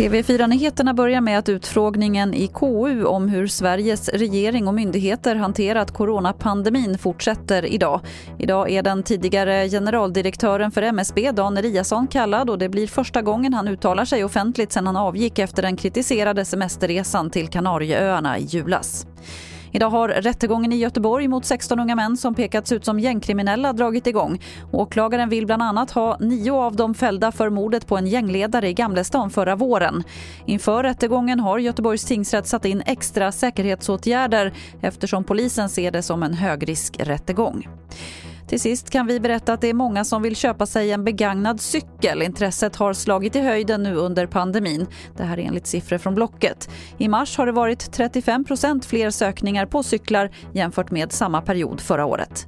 TV4-nyheterna börjar med att utfrågningen i KU om hur Sveriges regering och myndigheter hanterat coronapandemin fortsätter idag. Idag är den tidigare generaldirektören för MSB, Dan Eliasson, kallad och det blir första gången han uttalar sig offentligt sedan han avgick efter den kritiserade semesterresan till Kanarieöarna i julas. Idag har rättegången i Göteborg mot 16 unga män som pekats ut som gängkriminella dragit igång. Åklagaren vill bland annat ha nio av dem fällda för mordet på en gängledare i Gamlestan förra våren. Inför rättegången har Göteborgs tingsrätt satt in extra säkerhetsåtgärder eftersom polisen ser det som en högriskrättegång. Till sist kan vi berätta att det är många som vill köpa sig en begagnad cykel. Intresset har slagit i höjden nu under pandemin. Det här är enligt siffror från Blocket. I mars har det varit 35% fler sökningar på cyklar jämfört med samma period förra året.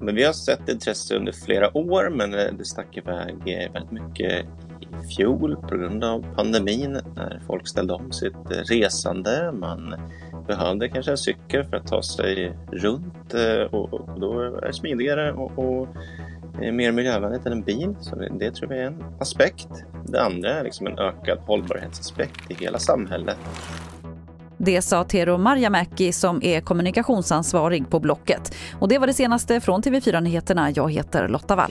Men vi har sett intresse under flera år men eh, det stack iväg eh, väldigt mycket i fjol på grund av pandemin när folk ställde om sitt eh, resande. Man behövde kanske en cykel för att ta sig runt eh, och, då är det smidigare och, och mer miljövänligt än en bil. Så det, det tror jag är en aspekt. Det andra är liksom en ökad hållbarhetsaspekt i hela samhället. Det sa Tero Marjamäki som är kommunikationsansvarig på Blocket. Och det var det senaste från TV4 Nyheterna. Jag heter Lotta Wall.